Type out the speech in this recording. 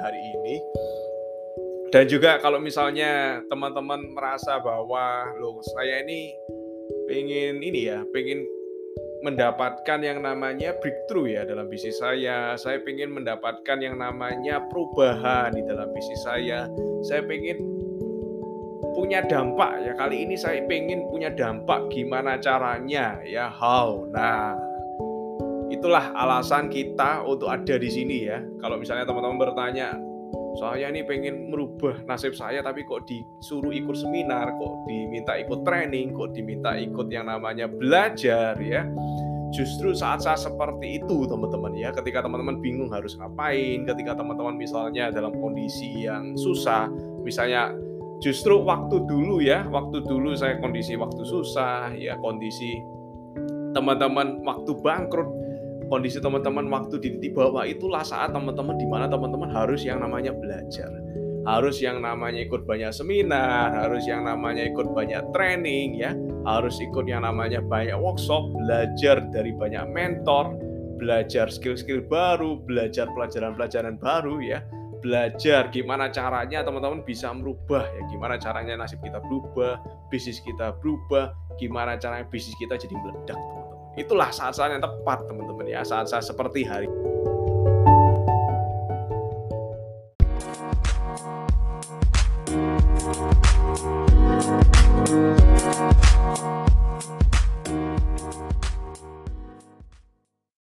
hari ini. Dan juga kalau misalnya teman-teman merasa bahwa loh saya ini pengen ini ya, pengen mendapatkan yang namanya breakthrough ya dalam bisnis saya. Saya pengen mendapatkan yang namanya perubahan di dalam bisnis saya. Saya pengen punya dampak ya kali ini saya pengen punya dampak gimana caranya ya how nah itulah alasan kita untuk ada di sini ya. Kalau misalnya teman-teman bertanya saya ini pengen merubah nasib saya tapi kok disuruh ikut seminar kok diminta ikut training kok diminta ikut yang namanya belajar ya? Justru saat-saat seperti itu teman-teman ya. Ketika teman-teman bingung harus ngapain ketika teman-teman misalnya dalam kondisi yang susah misalnya justru waktu dulu ya waktu dulu saya kondisi waktu susah ya kondisi teman-teman waktu bangkrut kondisi teman-teman waktu di bawah itulah saat teman-teman di mana teman-teman harus yang namanya belajar. Harus yang namanya ikut banyak seminar harus yang namanya ikut banyak training ya. Harus ikut yang namanya banyak workshop belajar dari banyak mentor belajar skill-skill baru belajar pelajaran-pelajaran baru ya. Belajar gimana caranya teman-teman bisa merubah ya. Gimana caranya nasib kita berubah bisnis kita berubah gimana caranya bisnis kita jadi meledak teman-teman itulah saat-saat yang tepat teman-teman ya. Saat-saat seperti hari